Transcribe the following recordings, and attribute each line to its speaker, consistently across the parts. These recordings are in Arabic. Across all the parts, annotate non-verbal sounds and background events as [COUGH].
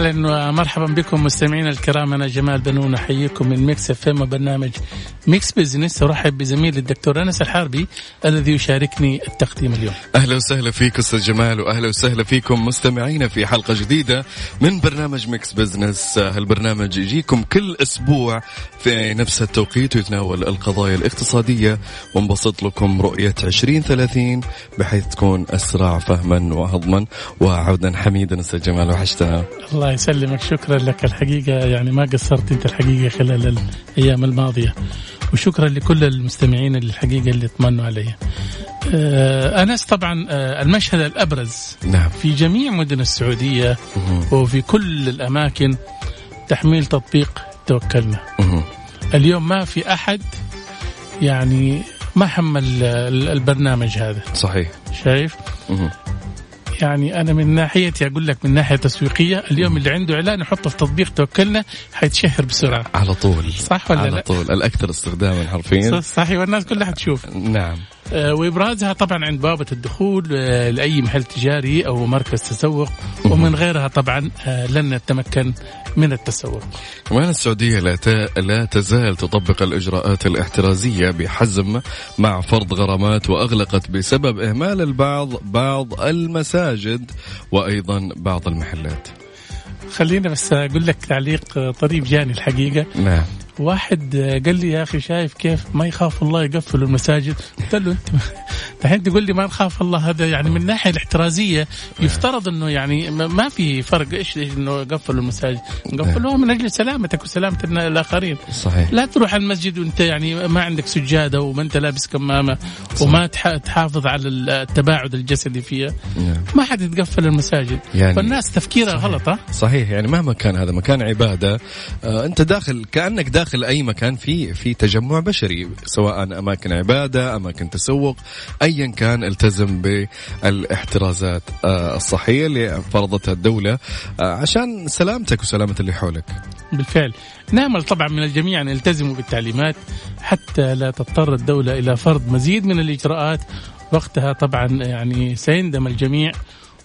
Speaker 1: أهلا ومرحبا بكم مستمعينا الكرام أنا جمال بنون أحييكم من Mix FM وبرنامج Mix Business أرحب بزميلي الدكتور أنس الحربي الذي يشاركني التقديم اليوم.
Speaker 2: أهلا وسهلا فيك أستاذ جمال واهلا وسهلا فيكم مستمعينا في حلقة جديدة من برنامج Mix Business هالبرنامج يجيكم كل أسبوع في نفس التوقيت ويتناول القضايا الاقتصادية ونبسط لكم رؤية 2030 بحيث تكون أسرع فهما وهضما وعودا حميدا أستاذ جمال وحشتنا.
Speaker 1: الله يسلمك شكرا لك الحقيقة يعني ما قصرت أنت الحقيقة خلال الأيام الماضية. وشكرا لكل المستمعين اللي الحقيقة اللي اطمنوا علي. آه أنس طبعا آه المشهد الأبرز
Speaker 2: نعم
Speaker 1: في جميع مدن السعودية وفي كل الأماكن تحميل تطبيق توكلنا. اليوم ما في أحد يعني ما حمل ال- البرنامج هذا
Speaker 2: صحيح.
Speaker 1: شايف؟
Speaker 2: مهم.
Speaker 1: يعني أنا من ناحيتي أقول لك من ناحية تسويقية اليوم اللي عنده إعلان يحطه في تطبيق توكلنا حيتشهر بسرعة.
Speaker 2: على طول.
Speaker 1: صح ولا
Speaker 2: على
Speaker 1: لا؟
Speaker 2: طول. الأكثر استخداما حرفيا.
Speaker 1: صحيح والناس كلها تشوف
Speaker 2: نعم.
Speaker 1: وإبرازها طبعا عند بوابه الدخول آه، لأي محل تجاري أو مركز تسوق ومن غيرها طبعا آه، لن نتمكن من التسوق.
Speaker 2: كمان السعودية لا. لا تزال تطبق الإجراءات الاحترازية بحزم مع فرض غرامات وأغلقت بسبب إهمال البعض بعض المساجد وأيضا بعض المحلات
Speaker 1: خلينا بس أقول لك تعليق آه، طريف جاني الحقيقة
Speaker 2: نعم
Speaker 1: واحد قال لي يا أخي شايف كيف ما يخاف الله يقفلوا المساجد؟ قلت له أنت [LAUGHS] الحين تقول لي ما نخاف الله. هذا يعني من الناحيه الاحترازية يفترض إنه يعني ما في فرق إيش إنه قفلوا المساجد. قفلوها من أجل سلامتك وسلامة الآخرين.
Speaker 2: صحيح.
Speaker 1: لا تروح المسجد وأنت يعني ما عندك سجادة وما أنت لابس كمامة وما تح- تحافظ على التباعد الجسدي فيها.
Speaker 2: نعم.
Speaker 1: ما حد يتقفل المساجد.
Speaker 2: يعني-
Speaker 1: فالناس تفكيرها غلط
Speaker 2: صحيح. يعني مهما كان هذا مكان عبادة آه أنت داخل كأنك داخل أي مكان في في تجمع بشري سواء أماكن عبادة أماكن تسوق أيا كان التزم بالاحترازات آه الصحية اللي فرضتها الدولة آه عشان سلامتك وسلامة اللي حولك.
Speaker 1: بالفعل. نامل طبعا من الجميع أن يلتزموا بالتعليمات حتى لا تضطر الدولة إلى فرض مزيد من الإجراءات. وقتها طبعا يعني سيندم الجميع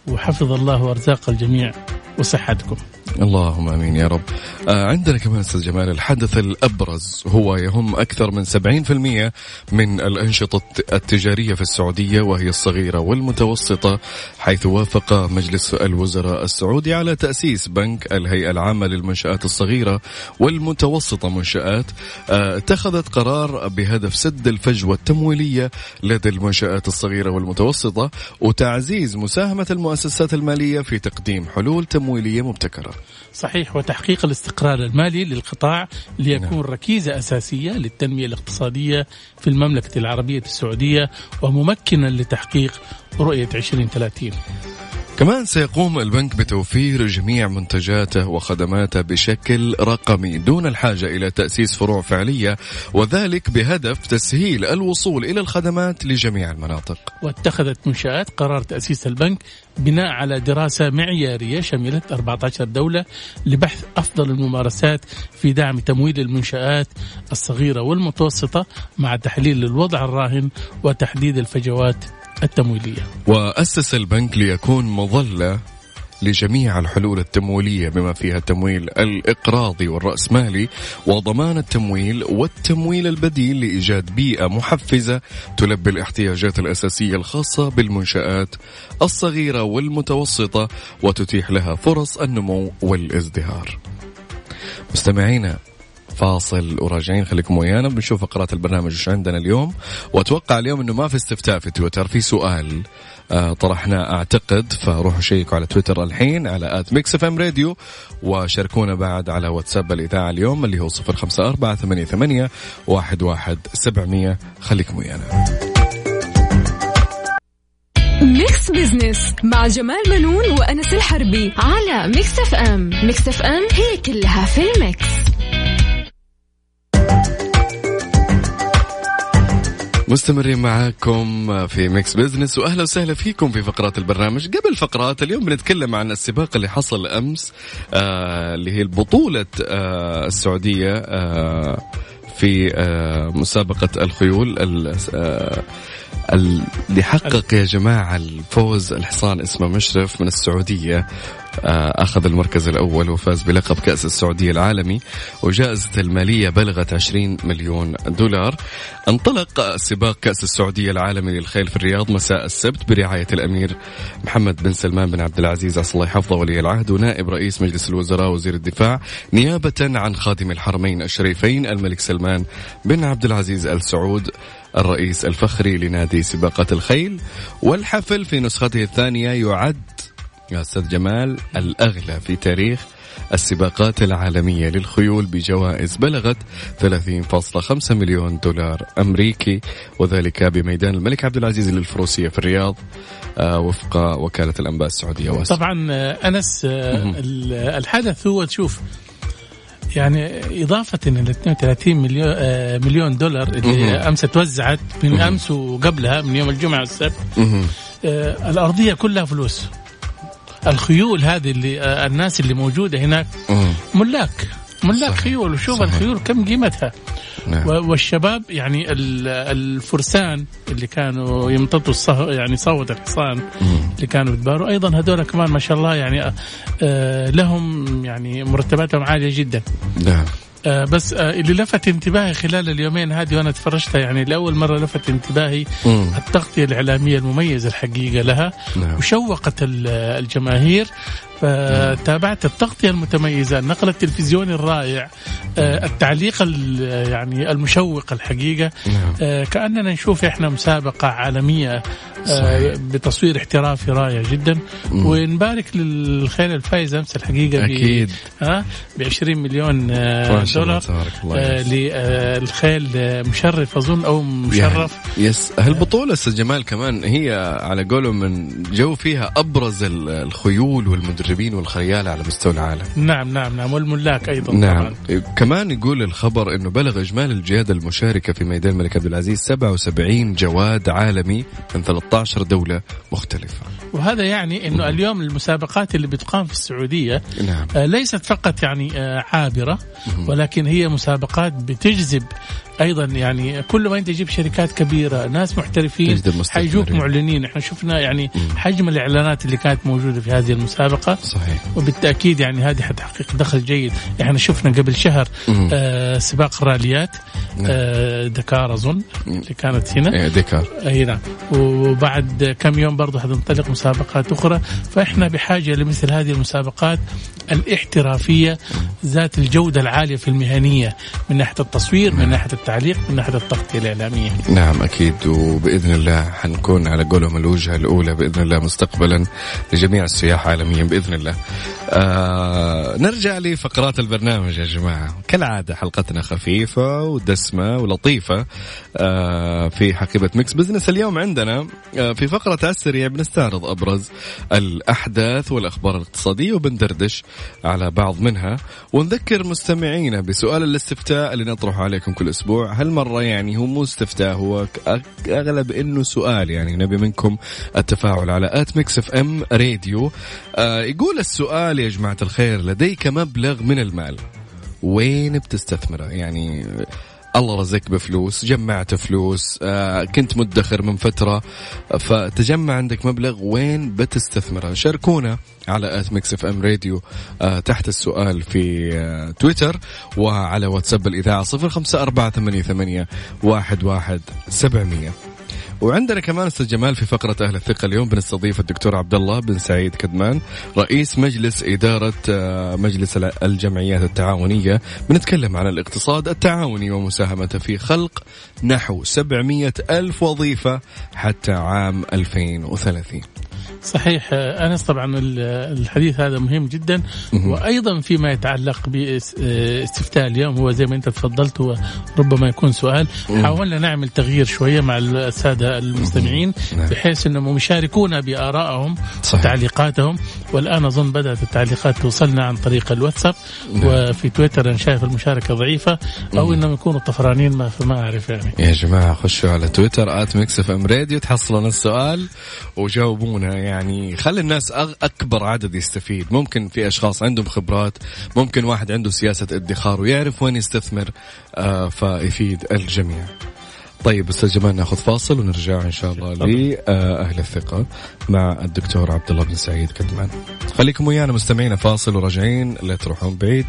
Speaker 1: وحفظ الله أرزاق الجميع وصحتكم.
Speaker 2: اللهم آمين يا رب. آه عندنا كمان أستاذ جمال الحدث الأبرز هو يهم أكثر من 70% من الأنشطة الت- التجارية في السعودية وهي الصغيرة والمتوسطة حيث وافق مجلس الوزراء السعودي على تأسيس بنك الهيئة العامة للمنشآت الصغيرة والمتوسطة منشآت آه اتخذت قرار بهدف سد الفجوة التمويلية لدى المنشآت الصغيرة والمتوسطة وتعزيز مساهمة المؤسسات المالية في تقديم حلول تمويلية مبتكرة.
Speaker 1: صحيح وتحقيق الاستقرار المالي للقطاع ليكون ركيزة أساسية للتنمية الاقتصادية في المملكة العربية السعودية وممكنا لتحقيق رؤية 2030
Speaker 2: كمان سيقوم البنك بتوفير جميع منتجاته وخدماته بشكل رقمي دون الحاجة إلى تأسيس فروع فعلية وذلك بهدف تسهيل الوصول إلى الخدمات لجميع المناطق.
Speaker 1: واتخذت منشآت قرار تأسيس البنك بناء على دراسة معيارية شملت 14 دولة لبحث أفضل الممارسات في دعم تمويل المنشآت الصغيرة والمتوسطة مع تحليل الوضع الراهن وتحديد الفجوات التمويلية.
Speaker 2: وأسس البنك ليكون مظلة لجميع الحلول التمويلية بما فيها التمويل الإقراضي والرأسمالي وضمان التمويل والتمويل البديل لإيجاد بيئة محفزة تلبي الاحتياجات الأساسية الخاصة بالمنشآت الصغيرة والمتوسطة وتتيح لها فرص النمو والازدهار. مستمعينا فاصل وراجعين. خليكم ويانا. بنشوف فقرات البرنامج وش عندنا اليوم. وأتوقع اليوم إنه ما في استفتاء في تويتر. في سؤال آه طرحناه أعتقد. فروحوا شيكوا على تويتر الحين على at Mix FM Radio وشاركونا بعد على واتساب الإذاعة اليوم اللي هو صفر خمسة أربعة ثمانية ثمانية واحد واحد سبعمئه خليكم ويانا.
Speaker 3: Mix Business مع جمال بنون وأنس الحربي على Mix FM. Mix FM هي كلها في ال Mix.
Speaker 2: مستمرين معاكم في Mix Business واهلا وسهلا فيكم في فقرات البرنامج. قبل فقرات اليوم بنتكلم عن السباق اللي حصل أمس آه اللي هي البطوله آه السعودية آه في آه مسابقة الخيول آه اللي حقق يا جماعة الفوز الحصان اسمه مشرف من السعودية. آه، أخذ المركز الأول وفاز بلقب كأس السعودية العالمي وجائزة المالية بلغت 20 مليون دولار. انطلق سباق كأس السعودية العالمي للخيل في الرياض مساء السبت برعاية الأمير محمد بن سلمان بن عبد العزيز عسى الله يحفظه ولي العهد ونائب رئيس مجلس الوزراء وزير الدفاع نيابة عن خادم الحرمين الشريفين الملك سلمان بن عبد العزيز ال سعود الرئيس الفخري لنادي سباقات الخيل. والحفل في نسخته الثانية يعد يا أستاذ جمال الأغلى في تاريخ السباقات العالمية للخيول بجوائز بلغت 30.5 مليون دولار أمريكي وذلك بميدان الملك عبد العزيز للفروسية في الرياض آه، وفق وكالة الأنباء السعودية.
Speaker 1: واسم. طبعا آه، أنس آه، الحدث هو تشوف يعني إضافة إلى 32 مليون مليون دولار اللي أمس توزعت من أمس وقبلها من يوم الجمعة والسبت الأرضية كلها فلوس. الخيول هذه اللي آه، الناس اللي موجودة هناك. ملاك. ملاك صحيح. خيول. وشوف صحيح. الخيول كم قيمتها. نعم. والشباب يعني الفرسان اللي كانوا يمتطوا الصه يعني صوت الحصان اللي كانوا يتباروا. أيضا هذول كمان ما شاء الله يعني آه، لهم يعني مرتباتهم عالية جدا. نعم. آه بس آه اللي لفت انتباهي خلال اليومين هذه وأنا تفرجتها يعني لأول مرة لفت انتباهي مم. التغطية الإعلامية المميزة الحقيقة لها نعم. وشوقت الجماهير فتابعت التغطية المتميزة النقل التلفزيوني الرائع آه، التعليق يعني المشوق الحقيقة. نعم. آه، كأننا نشوف إحنا مسابقة عالمية آه، صحيح. بتصوير احترافي رائع جدا. مم. ونبارك للخيل الفايز أمس الحقيقة
Speaker 2: أكيد.
Speaker 1: ب 20 مليون دولار. للخيل مشرف أظن أو مشرف.
Speaker 2: يعني بس هالبطولة أستاذ جمال كمان هي على قولهم من جو فيها أبرز الخيول والمدربين المدربين والخيالة على مستوى العالم.
Speaker 1: نعم نعم نعم والملاك أيضا
Speaker 2: نعم. طبعا. كمان يقول الخبر إنه بلغ إجمالي الجياد المشاركة في ميدان الملك عبد العزيز 77 جواد عالمي من 13 دولة مختلفة.
Speaker 1: وهذا يعني إنه اليوم المسابقات اللي بتقام في السعودية نعم. آه ليست فقط يعني آه عابرة ولكن هي مسابقات بتجذب أيضا يعني كل ما أنت تجيب شركات كبيرة ناس محترفين حيجوك معلنين. إحنا شفنا يعني حجم الإعلانات اللي كانت موجودة في هذه المسابقة. صحيح. وبالتأكيد يعني هذه حتحقق دخل جيد. إحنا شفنا قبل شهر آه سباق الراليات نعم. آه دكار أظن اللي كانت هنا.
Speaker 2: إيه دكار
Speaker 1: أي نعم. وبعد كم يوم برضه حتنطلق مسابقات أخرى. فإحنا بحاجة لمثل هذه المسابقات الاحترافية ذات الجودة العالية في المهنية من ناحية التصوير من ناحية التعليق من ناحيه التغطيه الإعلامية.
Speaker 2: نعم أكيد. وبإذن الله حنكون على قولهم الوجهة الأولى بإذن الله مستقبلا لجميع السياح عالميا بإذن الله. آه نرجع لفقرات البرنامج يا جماعة، كالعادة حلقتنا خفيفة ودسمة ولطيفة آه في حقيبة Mix Business. اليوم عندنا آه في فقرة السريع بنستعرض أبرز الأحداث والأخبار الاقتصادية وبندردش على بعض منها. ونذكر مستمعينا بسؤال الاستفتاء اللي نطرحه عليكم كل أسبوع. هالمرة يعني هو مو استفتاء هو أغلب إنه سؤال يعني نبي منكم التفاعل على at Mix FM Radio. آه يقول السؤال يا جماعة الخير لديك مبلغ من المال؟ وين بتستثمره؟ يعني الله رزقك بفلوس جمعت فلوس آه كنت مدخر من فترة. فتجمع عندك مبلغ وين بتستثمره؟ شاركونا على at Mix FM Radio آه تحت السؤال في آه تويتر وعلى واتساب صفر خمسة أربعة ثمانية, ثمانية واحد, واحد سبعمية. وعندنا كمان أستاذ جمال في فقرة أهل الثقة اليوم بنستضيف الدكتور عبد الله بن سعيد كدمان رئيس مجلس إدارة آه، مجلس الجمعيات التعاونية. بنتكلم عن الاقتصاد التعاوني ومساهمته في خلق نحو 700 ألف وظيفة حتى عام 2030
Speaker 1: صحيح أنس طبعا الحديث هذا مهم جدا. وأيضا فيما يتعلق باستفتاء اليوم هو زي ما أنت تفضلت هو ربما يكون سؤال. حاولنا نعمل تغيير شوية مع الساده المستمعين نعم. بحيث أنهم يشاركونا بآرائهم وتعليقاتهم. والآن أظن بدأت التعليقات توصلنا عن طريق الواتساب. نعم. وفي تويتر أنا شايف المشاركة ضعيفة أو إنهم يكونوا طفرانين ما فما أعرف يعني.
Speaker 2: يا جماعة خشوا على تويتر at Mix FM Radio تحصلون السؤال وجاوبونا يعني. خلي الناس أكبر عدد يستفيد. ممكن في أشخاص عندهم خبرات ممكن واحد عنده سياسة ادخار ويعرف وين يستثمر آه فيفيد الجميع. طيب أستاذ جمال نأخذ فاصل ونرجع إن شاء الله لأهل الثقة مع الدكتور عبد الله بن سعيد كدمان. خليكم ويانا مستمعين فاصل وراجعين. لا تروحون بعيد.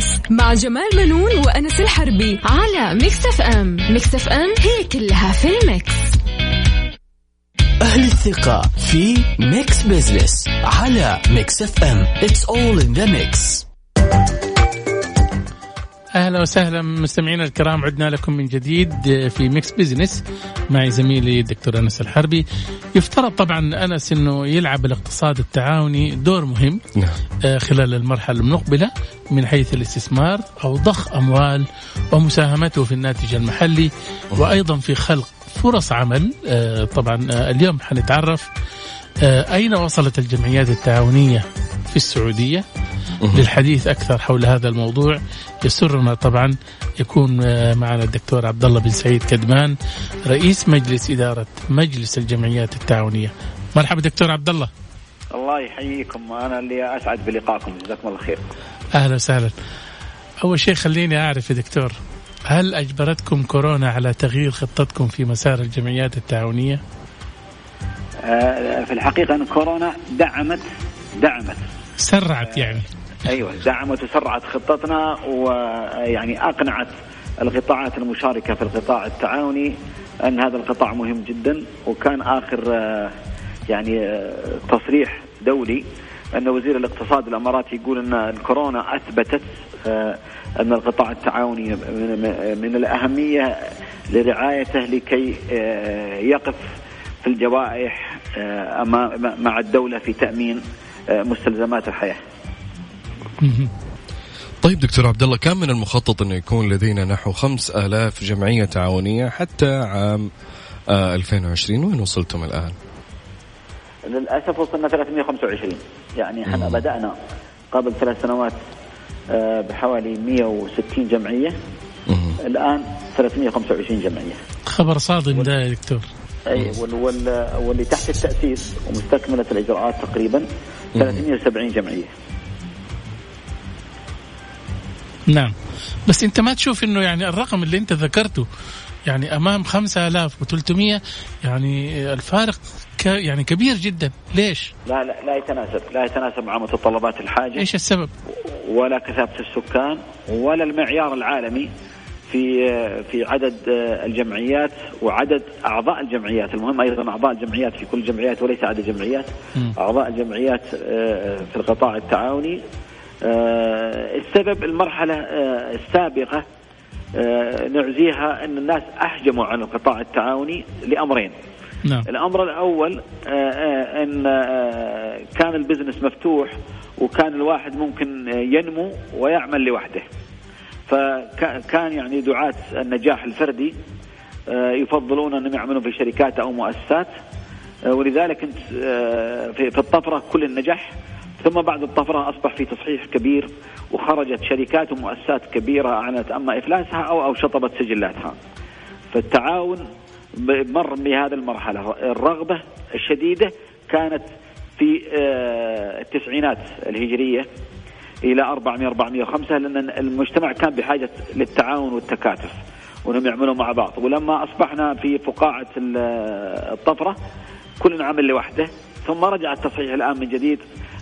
Speaker 3: Mix Business مع جمال بنون وأنس الحربي على Mix FM Mix FM هي كلها في ال Mix.
Speaker 4: أهل الثقة في Mix Business على Mix FM It's all in the mix.
Speaker 1: أهلا وسهلا مستمعينا الكرام. عدنا لكم من جديد في Mix Business معي زميلي الدكتور أنس الحربي. يفترض طبعا أنس إنه يلعب الاقتصاد التعاوني دور مهم نعم. آه، خلال المرحلة المقبلة من حيث الاستثمار أو ضخ أموال ومساهمته في الناتج المحلي وأيضا في خلق فرص عمل. آه، طبعا آه، اليوم حنتعرف أين وصلت الجمعيات التعاونية في السعودية؟ للحديث أكثر حول هذا الموضوع. يسرنا طبعا يكون آه، معنا الدكتور عبد الله بن سعيد كدمان رئيس مجلس إدارة مجلس الجمعيات التعاونية. مرحبا دكتور عبد الله
Speaker 5: الله يحييكم أنا اللي أسعد بلقائكم جزاكم الله خير.
Speaker 1: أهلا وسهلا. أول شيء خليني أعرف يا دكتور هل أجبرتكم كورونا على تغيير خطتكم في مسار الجمعيات التعاونية؟
Speaker 5: آه، في الحقيقة إن كورونا دعمت دعمت.
Speaker 1: سرعت يعني.
Speaker 5: أيوه دعمت وسرعت خطتنا ويعني أقنعت القطاعات المشاركة في القطاع التعاوني أن هذا القطاع مهم جدا وكان آخر يعني تصريح دولي أن وزير الاقتصاد الإماراتي يقول أن الكورونا أثبتت أن القطاع التعاوني من الأهمية لرعايته لكي يقف في الجوائح مع الدولة في تأمين مستلزمات الحياة. [LAUGHS]
Speaker 2: طيب دكتور عبد الله كان من المخطط انه يكون لدينا نحو خمس آلاف جمعية تعاونية حتى عام 2020 آه، وين وصلتم الآن؟
Speaker 5: للأسف وصلنا 325 يعني إحنا بدأنا قبل ثلاث سنوات آه، بحوالي 160 جمعية. الآن 325 جمعية.
Speaker 1: خبر صادم ده يا دكتور.
Speaker 5: أي واللي تحت التأسيس ومستكملة الإجراءات تقريبا 370 جمعية.
Speaker 1: نعم بس انت ما تشوف انه يعني الرقم اللي انت ذكرته يعني امام 5300 يعني الفارق ك يعني كبير جدا ليش؟
Speaker 5: لا لا لا يتناسب لا يتناسب مع متطلبات الحاجة
Speaker 1: إيش السبب؟
Speaker 5: ولا كثافة السكان ولا المعيار العالمي في في عدد الجمعيات وعدد أعضاء الجمعيات، المهم أيضا أعضاء الجمعيات في كل الجمعيات وليس عدد الجمعيات. أعضاء الجمعيات آه، في القطاع التعاوني السبب المرحلة آه، السابقة آه، نعزيها أن الناس أحجموا عن القطاع التعاوني لأمرين. نعم. الأمر الأول أن كان البزنس مفتوح وكان الواحد ممكن ينمو ويعمل لوحده. فكان يعني دعاة النجاح الفردي يفضلون أنهم يعملون في شركات أو مؤسسات. ولذلك في الطفرة كل النجاح. ثم بعد الطفرة أصبح في تصحيح كبير وخرجت شركات ومؤسسات كبيرة أعلنت أما إفلاسها أو أو شطبت سجلاتها. فالتعاون مر بهذه المرحلة. الرغبة الشديدة كانت في آه، التسعينات الهجرية إلى 400 405 لأن المجتمع كان بحاجة للتعاون والتكاتف وإنهم يعملوا مع بعض. ولما أصبحنا في فقاعة الطفرة كل عمل لوحده ثم رجع التصحيح الآن من جديد.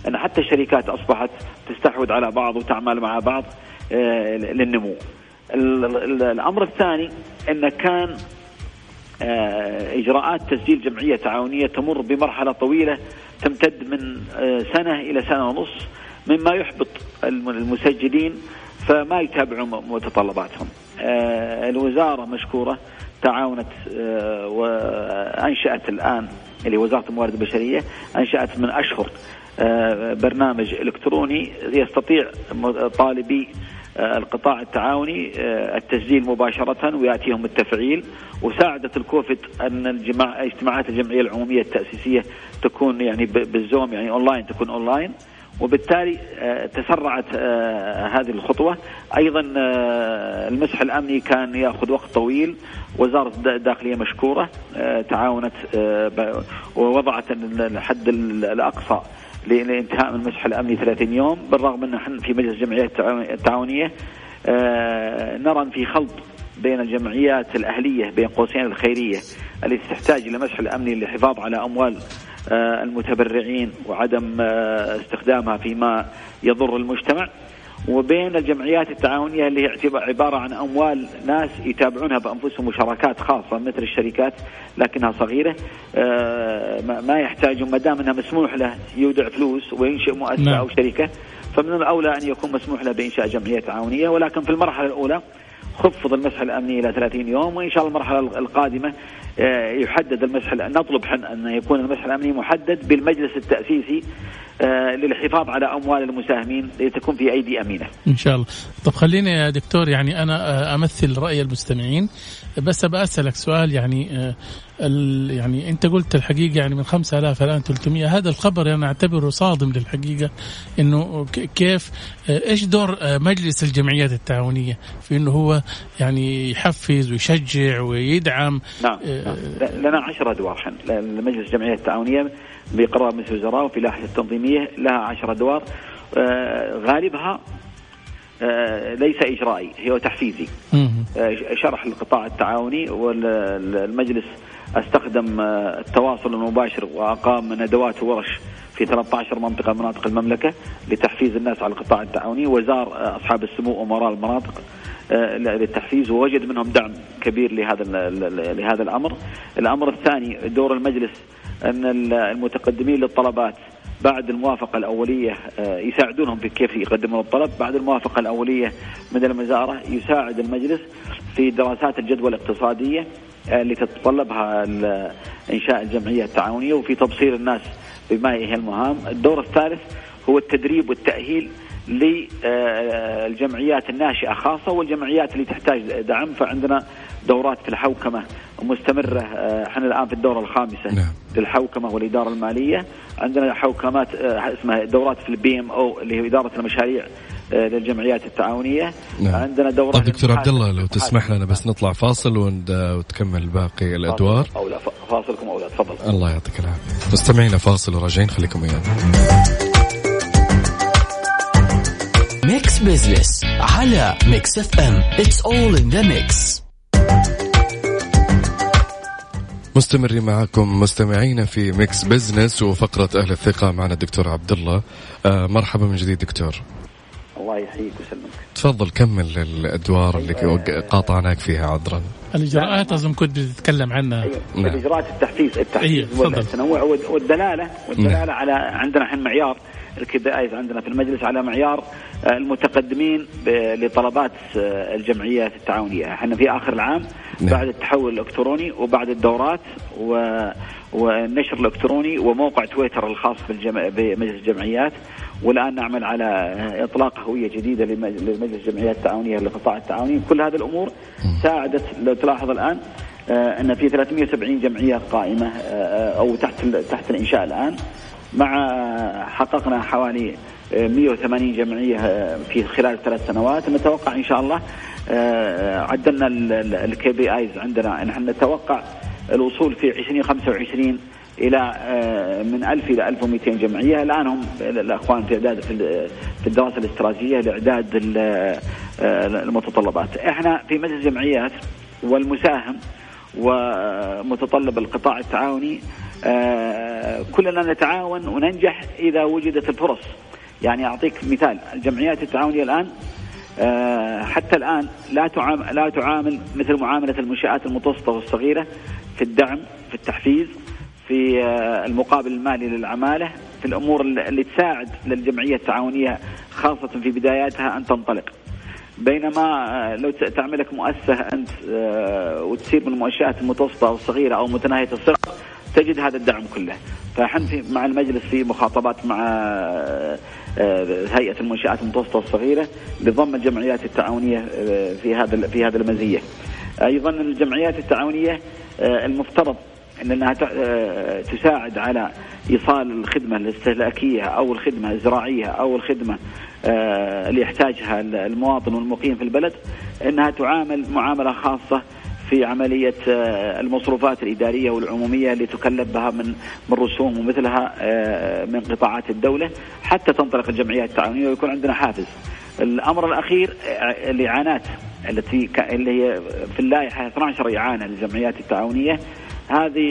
Speaker 5: أن حتى الشركات أصبحت تستحوذ على بعض وتعمل مع بعض آه، للنمو. الأمر الثاني انه كان آه، إجراءات تسجيل جمعية تعاونية تمر بمرحلة طويلة تمتد من آه، سنة إلى سنة ونص مما يحبط المسجلين فما يتابعون متطلباتهم. الوزارة مشكورة تعاونت وانشات الآن اللي وزارة الموارد البشرية أنشأت من أشهر برنامج إلكتروني يستطيع طالبي آه، القطاع التعاوني آه، التسجيل مباشرة ويأتيهم التفعيل. وساعدت الكوفيد أن الجماع اجتماعات الجمعية العمومية التأسيسية تكون يعني بالزوم يعني أونلاين تكون أونلاين وبالتالي آه، تسرعت هذه الخطوة. أيضا المسح الأمني كان يأخذ وقت طويل. وزارة الداخلية مشكورة تعاونت ووضعت الحد الأقصى لإنتهاء المسح الامني 30 يوم بالرغم أن إحنا في مجلس الجمعيات التعاونية آه نرى في خلط بين الجمعيات الأهلية بين قوسين الخيرية التي تحتاج إلى مسح الامني للحفاظ على أموال آه المتبرعين وعدم آه استخدامها فيما يضر المجتمع. وبين الجمعيات التعاونية اللي هي عبارة عن أموال ناس يتابعونها بأنفسهم وشراكات خاصة مثل الشركات لكنها صغيرة آه، ما يحتاجون ما دام إنها مسموح له يودع فلوس وينشئ مؤسسة نعم. أو شركة فمن الأولى أن يكون مسموح له بإنشاء جمعية تعاونية ولكن في المرحلة الأولى خفض المسح الأمني إلى 30 يوم وإن شاء الله المرحلة القادمة يحدد المسح نطلب أن يكون المسح الأمني محدد بالمجلس التأسيسي آه، للحفاظ على أموال المساهمين لتكون في أيدي أمينة.
Speaker 1: إن شاء الله. طب خليني يا دكتور يعني أنا آه، أمثل رأي المستمعين بس أبى أسألك سؤال يعني آه، يعني انت قلت الحقيقة يعني من 5000 الآن 300 هذا الخبر أنا يعني أعتبره صادم للحقيقة إنه كيف إيش دور مجلس الجمعيات التعاونية في إنه هو يعني يحفز ويشجع ويدعم؟
Speaker 5: نعم, نعم. لنا 10 أدوار إحنا لمجلس الجمعيات التعاونية بقرار مجلس الوزراء وفي لائحة التنظيمية لها عشر أدوار. آه، غالبها آه، ليس إجرائي هو تحفيزي. آه، شرح القطاع التعاوني والمجلس أستخدم التواصل المباشر وأقام ندوات وورش في 13 منطقة من مناطق المملكة لتحفيز الناس على القطاع التعاوني وزار أصحاب السمو أمراء المناطق للتحفيز ووجد منهم دعم كبير لهذا لهذا الأمر. الأمر الثاني دور المجلس أن المتقدمين للطلبات بعد الموافقة الأولية آه، يساعدونهم في كيف يقدمون الطلب بعد الموافقة الأولية من الوزارة يساعد المجلس في دراسات الجدوى الاقتصادية آه، اللي تتطلبها إنشاء الجمعية التعاونية. وفي تبصير الناس بما هي المهام الدور الثالث هو التدريب والتأهيل للجمعيات الناشئة خاصة والجمعيات اللي تحتاج دعم. فعندنا دورات في الحوكمة مستمرة آه، إحنا الآن في الدورة الخامسة نعم. للحوكمة والإدارة المالية. عندنا حوكمات آه، اسمها دورات في ال PM أو اللي هي إدارة المشاريع آه، للجمعيات التعاونية.
Speaker 2: نعم. عندنا دورة طيب دكتور عبد الله لو تسمح لنا بس نطلع فاصل وتكمل باقي الأدوار.
Speaker 5: أو لا فاصلكم أو لا تفضل.
Speaker 2: الله يعطيك العافية. مستمعينا فاصل وراجعين خليكم ويانا.
Speaker 4: Mix Business على Mix FM it's all in the mix
Speaker 2: مستمرين معكم مستمعينا في Mix Business وفقرة أهل الثقة. معنا الدكتور عبد الله آه مرحبا من جديد دكتور.
Speaker 5: الله يحييك ويسلمك
Speaker 2: تفضل كمل الأدوار اللي أيوة. قاطعناك فيها عذرا
Speaker 1: الإجراءات اظن كنت تتكلم عنها
Speaker 5: أيوة. نعم. الإجراءات التحفيز التحفيز أيوة. والتنوع والدلاله والدلاله نعم. على عندنا الحين معيار ال KPIs عندنا في المجلس على معيار آه، المتقدمين لطلبات آه، الجمعيات التعاونية، إحنا في آخر العام نعم. بعد التحول الإلكتروني وبعد الدورات و والنشر الإلكتروني وموقع تويتر الخاص بمجلس الجمعيات والآن نعمل على إطلاق هوية جديدة لمجلس الجمعيات التعاونية للقطاع التعاوني، كل هذه الأمور ساعدت لو تلاحظ الآن آه، أن في 370 جمعية قائمة أو تحت تحت الإنشاء الآن. مع حققنا حوالي 180 جمعية في خلال ثلاث سنوات. نتوقع إن شاء الله آه، عدلنا ال KPIs عندنا. نحن نتوقع الوصول في 2025 إلى آه، من 1000 إلى 1200 جمعية. الآن هم الأخوان في إعداد في الدراسة الاستراتيجية لإعداد آه، المتطلبات. إحنا في مجلس الجمعيات والمساهم ومتطلب القطاع التعاوني آه، كلنا نتعاون وننجح إذا وجدت الفرص. يعني أعطيك مثال الجمعيات التعاونية الآن حتى الآن لا تعامل لا تعامل مثل معاملة المنشآت المتوسطة والصغيرة في الدعم في التحفيز في آه، المقابل المالي للعمالة في الأمور اللي تساعد للجمعية التعاونية خاصة في بداياتها أن تنطلق بينما آه، لو تعمل لك مؤسسة أنت آه، وتسير من المؤشرات المتوسطة أو الصغيرة أو متناهية الصغر تجد هذا الدعم كله فاحنا في مع المجلس في مخاطبات مع هيئة المنشات المتوسطة والصغيرة لضم الجمعيات التعاونية في هذا في هذه المزية. أيضا الجمعيات التعاونية المفترض أنها تساعد على إيصال الخدمة الاستهلاكية أو الخدمة الزراعية أو الخدمة آه، اللي يحتاجها المواطن والمقيم في البلد أنها تعامل معاملة خاصة في عملية آه، المصروفات الإدارية والعمومية اللي تكلف بها من من رسوم ومثلها آه، من قطاعات الدولة حتى تنطلق الجمعيات التعاونية ويكون عندنا حافز. الأمر الأخير الاعانات التي اللي هي في اللائحة 12 إعانة للجمعيات التعاونية هذه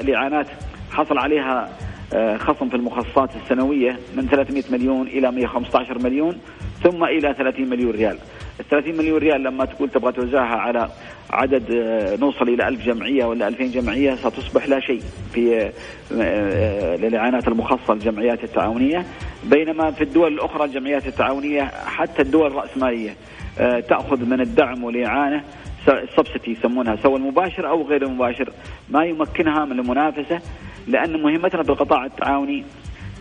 Speaker 5: الإعانات حصل عليها آه، خصم في المخصصات السنوية من 300 مليون إلى 115 مليون ثم إلى 30 مليون ريال. ال 30 مليون ريال لما تقول تبغى توزعها على عدد آه، نوصل إلى 1000 جمعية ولا 2000 جمعية ستصبح لا شيء في آه، للإعانات المخصصة للجمعيات التعاونية. بينما في الدول الأخرى الجمعيات التعاونية حتى الدول الرأسمالية تأخذ من الدعم والإعانة. سبسيتي يسمونها سواء المباشر أو غير المباشر. ما يمكنها من المنافسة لأن مهمتنا في القطاع التعاوني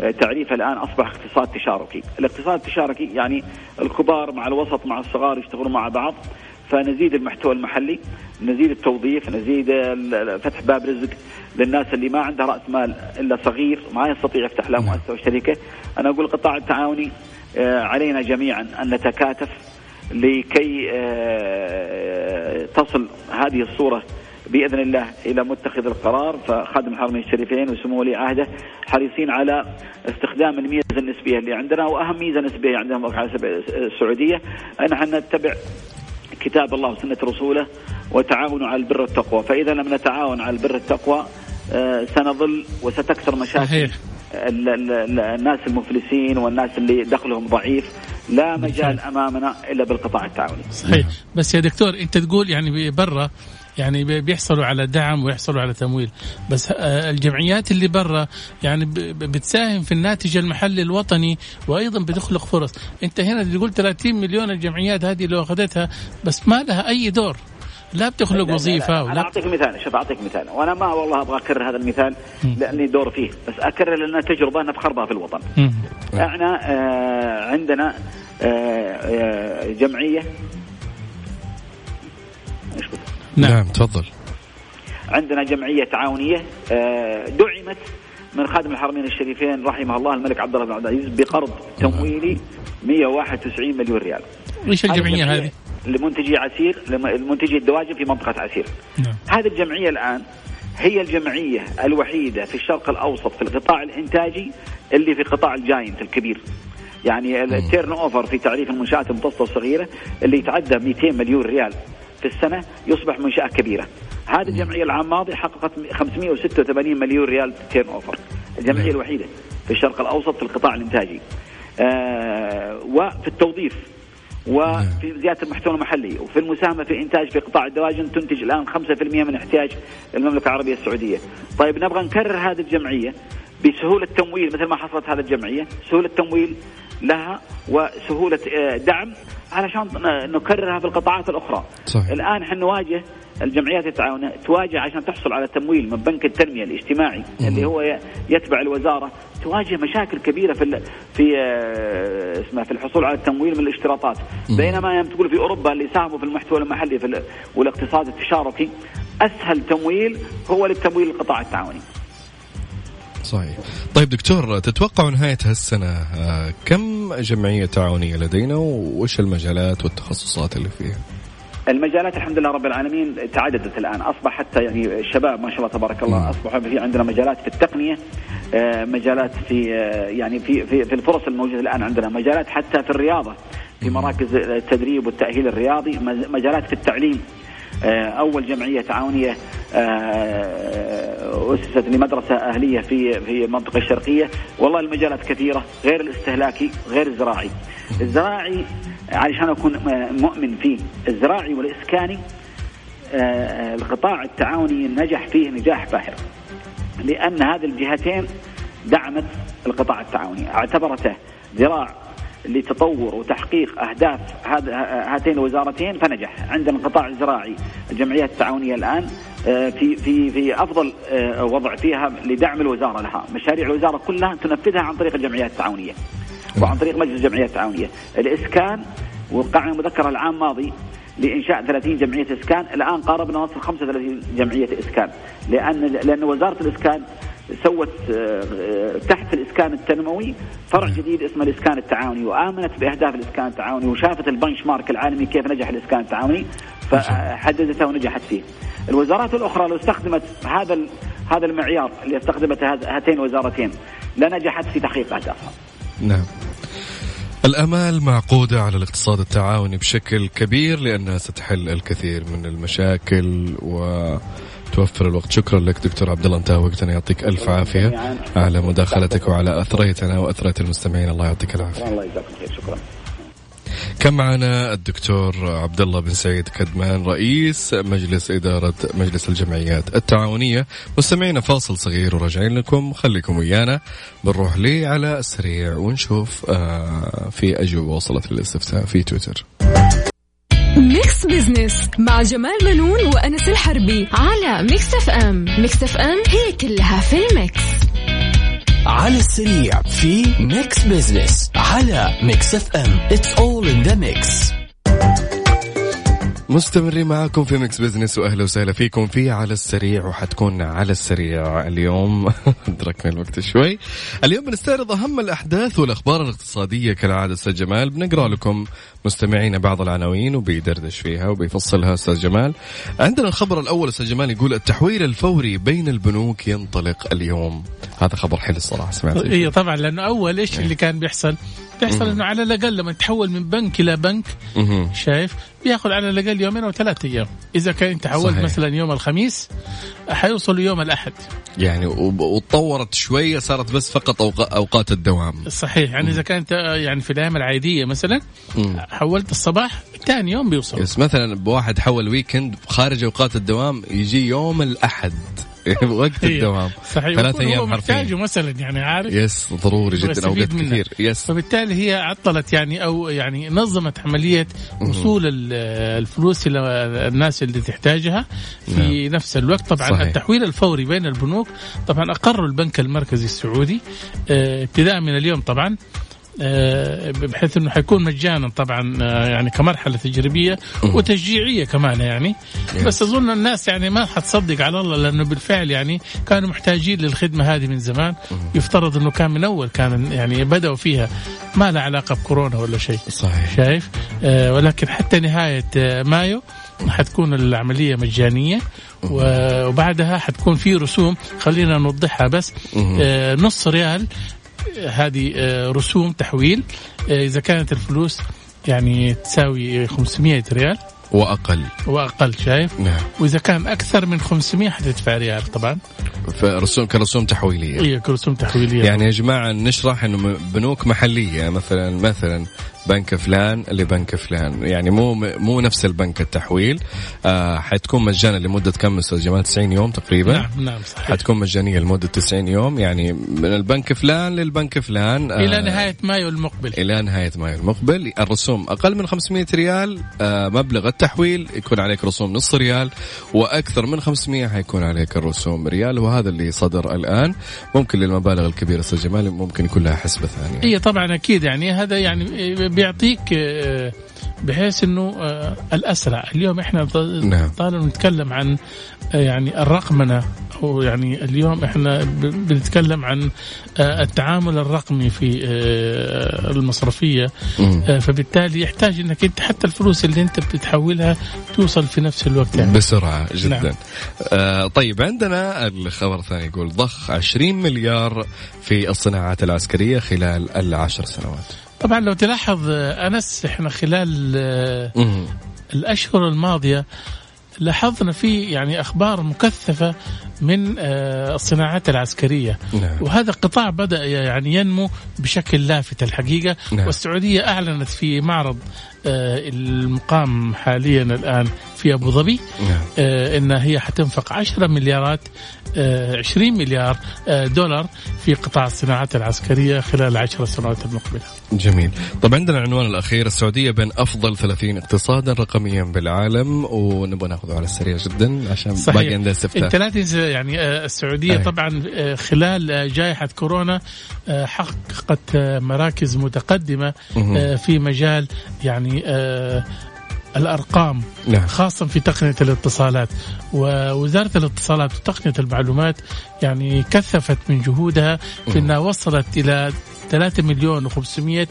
Speaker 5: آه، تعريفه الآن أصبح اقتصاد تشاركي، الاقتصاد التشاركي يعني الكبار مع الوسط مع الصغار يشتغلون مع بعض فنزيد المحتوى المحلي، نزيد التوظيف، نزيد فتح باب رزق للناس اللي ما عندها رأس مال إلا صغير ما يستطيع يفتح له مؤسسه وشركه، أنا أقول القطاع التعاوني آه، علينا جميعا أن نتكاتف لكي آه، تصل هذه الصورة بإذن الله إلى متخذ القرار. فخادم الحرمين الشريفين وسمو ولي عهده حريصين على استخدام الميزة النسبية اللي عندنا وأهم ميزة نسبية عندنا على السعودية أن إحنا نتبع كتاب الله وسنة رسوله وتعاونوا على البر والتقوى. فإذا لم نتعاون على البر والتقوى آه، سنظل وستكثر مشاكل. صحيح. الناس المفلسين والناس اللي دخلهم ضعيف لا مجال أمامنا إلا بالقطاع التعاوني.
Speaker 1: صحيح. بس يا دكتور أنت تقول يعني برا يعني بيحصلوا على دعم ويحصلوا على تمويل. بس آه، الجمعيات اللي برا يعني بتساهم في الناتج المحلي الوطني وأيضا بتخلق فرص. أنت هنا تقول 30 مليون الجمعيات هذه لو أخذتها بس ما لها أي دور. لا بتخلق لا وظيفة لا
Speaker 5: لا. أنا أعطيك مثال شوف أعطيك مثال. وأنا ما والله أبغى أكرر هذا المثال لأني دور فيه بس أكرر لأن تجربة نفخر في الوطن. إحنا آه عندنا آه آه جمعية.
Speaker 2: إيش نعم, نعم تفضل.
Speaker 5: عندنا جمعية تعاونية آه، دعمت من خادم الحرمين الشريفين رحمه الله الملك عبد الله بن عبد العزيز بقرض تمويلي 191 مليون ريال.
Speaker 1: إيش الجمعية هذه؟
Speaker 5: لمنتجي عسير لمنتجي الدواجن في منطقة عسير. نعم. هذه الجمعية الآن هي الجمعية الوحيدة في الشرق الأوسط في القطاع الإنتاجي اللي في قطاع ال giant الكبير. يعني ال turnover في تعريف المنشآت المتوسطة والصغيرة اللي يتعدى 200 مليون ريال في السنة يصبح منشأة كبيرة هذه الجمعية العام الماضي حققت 586 مليون ريال تيرن أوفر الجمعية نعم. الوحيدة في الشرق الأوسط في القطاع الإنتاجي آه وفي التوظيف وفي نعم. زيادة المحتوى المحلي وفي المساهمة في الانتاج في قطاع الدواجن تنتج الآن 5% من احتياج المملكة العربية السعودية. طيب نبغى نكرر هذه الجمعية بسهولة تمويل مثل ما حصلت هذه الجمعية، سهولة تمويل لها وسهولة آه، دعم علشان نكررها في القطاعات الأخرى. صحيح. الآن إحنا نواجه الجمعيات التعاونيه تواجه عشان تحصل على تمويل من بنك التنمية الاجتماعي مم. اللي هو يتبع الوزارة تواجه مشاكل كبيرة في في آه، اسمها في الحصول على التمويل من الاشتراطات مم. بينما يوم تقول في أوروبا اللي ساهموا في المحتوى المحلي في والاقتصاد التشاركي أسهل تمويل هو للتمويل القطاع التعاوني.
Speaker 2: صحيح. طيب دكتور تتوقع نهاية هالسنة آه، كم جمعية تعاونية لدينا وش المجالات والتخصصات اللي فيها؟
Speaker 5: المجالات الحمد لله رب العالمين تعددت الآن. أصبح حتى يعني الشباب ما شاء الله تبارك الله اصبح في عندنا مجالات في التقنية آه، مجالات في آه، يعني في في, في الفرص الموجودة الآن عندنا. مجالات حتى في الرياضة في مراكز التدريب والتأهيل الرياضي مجالات في التعليم. أول جمعية تعاونية آه، أسست لمدرسة أهلية في في المنطقة الشرقية. والله المجالات كثيرة غير الاستهلاكي غير الزراعي. الزراعي علشان أكون مؤمن فيه الزراعي والإسكاني آه، القطاع التعاوني نجح فيه نجاح باهر لأن هذه الجهتين دعمت القطاع التعاوني. اعتبرته ذراع لتطور وتحقيق أهداف هاتين الوزارتين فنجح عندنا القطاع الزراعي. الجمعيات التعاونية الآن آه، في في في أفضل آه، وضع فيها لدعم الوزارة لها، مشاريع الوزارة كلها تنفذها عن طريق الجمعيات التعاونية. وعن طريق مجلس الجمعيات التعاونية، الإسكان وقعنا مذكره العام ماضي لإنشاء 30 جمعية إسكان، الآن قاربنا نصل 35 جمعية إسكان، لأن لأن وزارة الإسكان سوت آه، تحت الإسكان التنموي فرع جديد اسمه الإسكان التعاوني وآمنت بأهداف الإسكان التعاوني وشافت البنش مارك العالمي كيف نجح الإسكان التعاوني فحددته ونجحت فيه. الوزارات الأخرى لو استخدمت هذا هذا المعيار اللي استخدمته هاتين الوزارتين لنجحت في تحقيق أهدافها.
Speaker 2: نعم. الأمال معقودة على الاقتصاد التعاوني بشكل كبير لأنها ستحل الكثير من المشاكل و توفر الوقت. شكرا لك دكتور عبد الله. انتهى وقتنا. يعطيك ألف عافية. على مداخلتك وعلى أثريتنا واثريت المستمعين. الله يعطيك العافية.
Speaker 5: الله يجزاكم خير. شكرا.
Speaker 2: كان معنا الدكتور عبد الله بن سعيد كدمان رئيس مجلس إدارة مجلس الجمعيات التعاونية. مستمعينا فاصل صغير وراجعين لكم. خليكم ويانا. بنروح لي على السريع ونشوف آه في أجوبة وصلت للاستفتاء في تويتر.
Speaker 3: Mix Business مع جمال بنون وأنس الحربي على Mix FM Mix FM هي كلها في ال mix.
Speaker 4: على السريع في Mix Business على Mix FM it's all in the mix
Speaker 2: مستمرين معاكم في Mix Business وأهلا وسهلا فيكم في على السريع وحتكون على السريع اليوم. [LAUGHS] أدركنا الوقت شوي. اليوم بنستعرض أهم الأحداث والأخبار الاقتصادية كالعادة أستاذ جمال. بنقرأ لكم مستمعينا بعض العناوين وبيدردش فيها وبيفصلها أستاذ جمال. عندنا الخبر الأول أستاذ جمال يقول التحويل الفوري بين البنوك ينطلق اليوم. هذا خبر حلو الصراحة سمعت.
Speaker 1: اي طبعا لأنه أول إيش اللي كان بيحصل؟ بيحصل إنه على الأقل لما تحول من بنك إلى بنك شايف؟ بياخذ على الأقل يومين أو ثلاث أيام. إذا كان أنت حولت مثلا يوم الخميس حيوصل يوم الأحد.
Speaker 2: يعني وتطورت شوية صارت بس فقط أوقات الدوام.
Speaker 1: صحيح. يعني إذا كانت يعني في الأيام العادية مثلا حولت الصباح ثاني يوم بيوصل.
Speaker 2: يس مثلا بواحد حول ويكند خارج أوقات الدوام يجي يوم الأحد. [LAUGHS] وقت الدوام.
Speaker 1: صحيح ثلاث أيام حرفيا. مثلا يعني عارف؟
Speaker 2: يس ضروري جدا أوقات كثير. yes
Speaker 1: فبالتالي هي عطلت يعني أو يعني نظمت عملية وصول الفلوس إلى الناس اللي تحتاجها في نعم. نفس الوقت. طبعا صحيح. التحويل الفوري بين البنوك طبعا اقروا البنك المركزي السعودي آه ابتداء من اليوم طبعا. آه، بحيث إنه حيكون مجانا طبعا آه، يعني كمرحلة تجريبية وتشجيعية كمان يعني. بس أظن الناس يعني ما حتصدق على الله لأنه بالفعل يعني كانوا محتاجين للخدمة هذه من زمان. يفترض إنه كان من أول كان يعني بدأوا فيها. ما لها علاقة بكورونا ولا شيء.
Speaker 2: صحيح.
Speaker 1: شايف؟ آه ولكن حتى نهاية مايو حتكون العملية مجانية وبعدها حتكون في رسوم خلينا نوضحها بس آه نص ريال هذه آه، رسوم تحويل آه، إذا كانت الفلوس يعني تساوي 500 ريال.
Speaker 2: وأقل.
Speaker 1: وأقل شايف؟
Speaker 2: نعم.
Speaker 1: وإذا كان أكثر من 500 حتدفع ريال طبعا.
Speaker 2: فرسوم كرسوم تحويلية.
Speaker 1: اي كرسوم تحويلية.
Speaker 2: يعني يا جماعة نشرح إنه بنوك محلية مثلا مثلا بنك فلان لبنك فلان. يعني مو مو نفس البنك التحويل. آه حتكون مجانا لمدة كم أستاذ جمال؟ 90 يوم تقريبا؟
Speaker 1: نعم نعم صحيح.
Speaker 2: حتكون مجانية لمدة 90 يوم. يعني من البنك فلان للبنك فلان.
Speaker 1: آه إلى نهاية مايو المقبل.
Speaker 2: إلى نهاية مايو المقبل. الرسوم أقل من 500 ريال. آه مبلغ التحويل يكون عليك رسوم نص ريال وأكثر من 500 حيكون عليك الرسوم ريال وهذا اللي صدر الآن. ممكن للمبالغ الكبيرة أستاذ جمال ممكن يكون لها حسبة ثانية.
Speaker 1: اي طبعا أكيد يعني هذا يعني بيعطيك آه، بحيث إنه آه، الأسرع اليوم إحنا نعم. طالما نتكلم عن آه، يعني الرقمنة أو يعني اليوم إحنا بنتكلم عن التعامل الرقمي في المصرفية فبالتالي يحتاج إنك أنت حتى الفلوس اللي أنت بتحولها توصل في نفس الوقت يعني.
Speaker 2: بسرعة جدا نعم. آه طيب عندنا الخبر الثاني يقول ضخ 20 مليار في الصناعات العسكرية خلال العشر سنوات
Speaker 1: طبعا لو تلاحظ أنس إحنا خلال الأشهر الماضية لاحظنا في يعني أخبار مكثفة من آه، الصناعات العسكرية
Speaker 2: نعم.
Speaker 1: وهذا قطاع بدأ يعني ينمو بشكل لافت الحقيقة
Speaker 2: نعم.
Speaker 1: والسعودية أعلنت في معرض آه، المقام حاليا الآن في أبو ظبي
Speaker 2: نعم.
Speaker 1: آه، إن هي حتنفق 10 مليارات آه، 20 مليار آه، دولار في قطاع الصناعات العسكرية خلال العشر سنوات المقبلة.
Speaker 2: جميل طب عندنا العنوان الأخير السعودية بين أفضل 30 اقتصادا رقميا بالعالم ونبغى نأخذه على السريع جدا عشان باقي عندنا
Speaker 1: إنت
Speaker 2: استفتاء
Speaker 1: لا تنسى يعني آه، السعودية
Speaker 2: أي.
Speaker 1: طبعا آه، خلال آه، جائحة كورونا آه، حققت آه، مراكز
Speaker 2: متقدمة.
Speaker 1: آه، في مجال يعني آه، الأرقام
Speaker 2: نعم.
Speaker 1: خاصه في تقنية الاتصالات. ووزارة الاتصالات وتقنية المعلومات يعني كثفت من جهودها في إنها وصلت إلى 3 مليون و500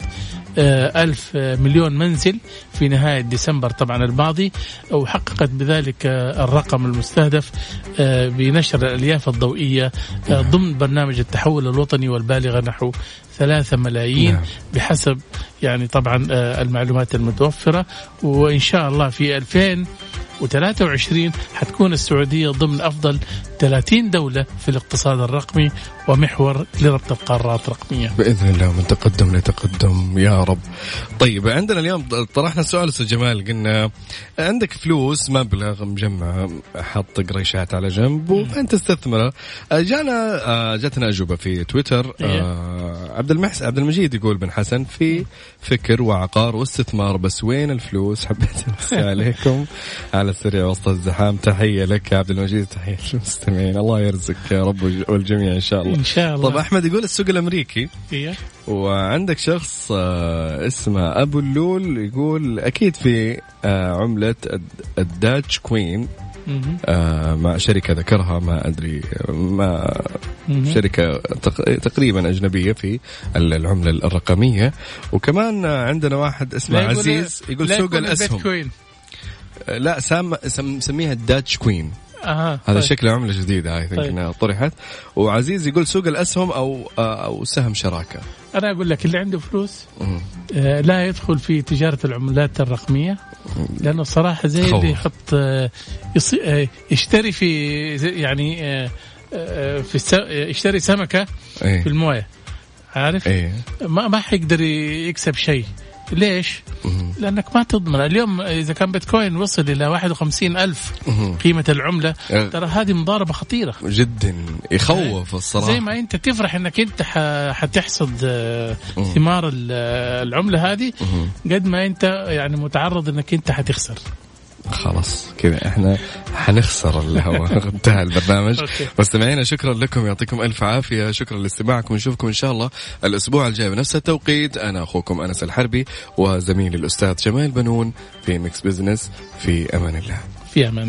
Speaker 1: ألف آه، مليون منزل في نهاية ديسمبر طبعا الماضي. وحققت بذلك آه، الرقم المستهدف آه، بنشر الألياف الضوئية آه، ضمن برنامج التحول الوطني والبالغ نحو ثلاثة ملايين
Speaker 2: نعم.
Speaker 1: بحسب يعني طبعا آه، المعلومات المتوفرة وإن شاء الله في 2023 حتكون السعودية ضمن أفضل 30 دولة في الاقتصاد الرقمي ومحور لربط القارات رقميا
Speaker 2: بإذن الله من تقدم لتقدم يا رب. طيب عندنا اليوم طرحنا سؤال أستاذ جمال قلنا عندك فلوس مبلغ مجمع حط قريشات على جنب وانت تستثمره. جانا آه، جاتنا أجوبة في تويتر
Speaker 1: إيه.
Speaker 2: آه، عبد المحسن عبد المجيد يقول بن حسن في فكر وعقار واستثمار بس وين الفلوس؟ [LAUGHS] حبيت امسي عليكم على السريع وسط الزحام تحية لك يا عبد المجيد للمستمعين الله يرزقك يا رب والجميع إن شاء الله.
Speaker 1: إن شاء الله
Speaker 2: طب أحمد يقول السوق الأمريكي
Speaker 1: إيه.
Speaker 2: وعندك شخص آه، اسمه أبو اللول يقول أكيد في آه، عملة الد- الداتش كوين
Speaker 1: مهم.
Speaker 2: آه، مع شركة ذكرها ما أدري ما. شركة تق- تقريبا أجنبية في ال- العملة الرقمية وكمان عندنا واحد اسمه عزيز يقول سوق الأسهم لا سام سم- مسميها الداتش كوين
Speaker 1: أها
Speaker 2: هذا
Speaker 1: طيب.
Speaker 2: شكله عملة جديدة هاي
Speaker 1: طيب.
Speaker 2: إنها طرحت وعزيز يقول سوق الأسهم أو آه، أو سهم شراكة
Speaker 1: أنا أقول لك اللي عنده فلوس. آه، لا يدخل في تجارة العملات الرقمية لأنه صراحة زي
Speaker 2: خوف.
Speaker 1: اللي يحط آه، آه، يشتري في يعني آه، آه، في يشتري سمكة
Speaker 2: إيه
Speaker 1: في الموية عارف
Speaker 2: إيه
Speaker 1: ما ما حيقدر يكسب شيء ليش؟ لأنك ما تضمن اليوم إذا كان بيتكوين وصل إلى 51
Speaker 2: ألف.
Speaker 1: قيمة العملة
Speaker 2: أه.
Speaker 1: ترى هذه مضاربة خطيرة
Speaker 2: جدا يخوف الصراحة
Speaker 1: زي ما أنت تفرح إنك أنت حتحصد آه،. ثمار آه، العملة هذه. قد ما أنت يعني متعرض إنك أنت حتخسر
Speaker 2: خلاص كذا إحنا حنخسر الهواء [LAUGHS] انتهى البرنامج. [LAUGHS] مستمعينا شكرا لكم يعطيكم ألف عافية. شكرا لاستماعكم نشوفكم إن شاء الله الأسبوع الجاي بنفس التوقيت. أنا أخوكم أنس الحربي وزميلي الأستاذ جمال بنون في Mix Business في أمان الله.
Speaker 1: في أمان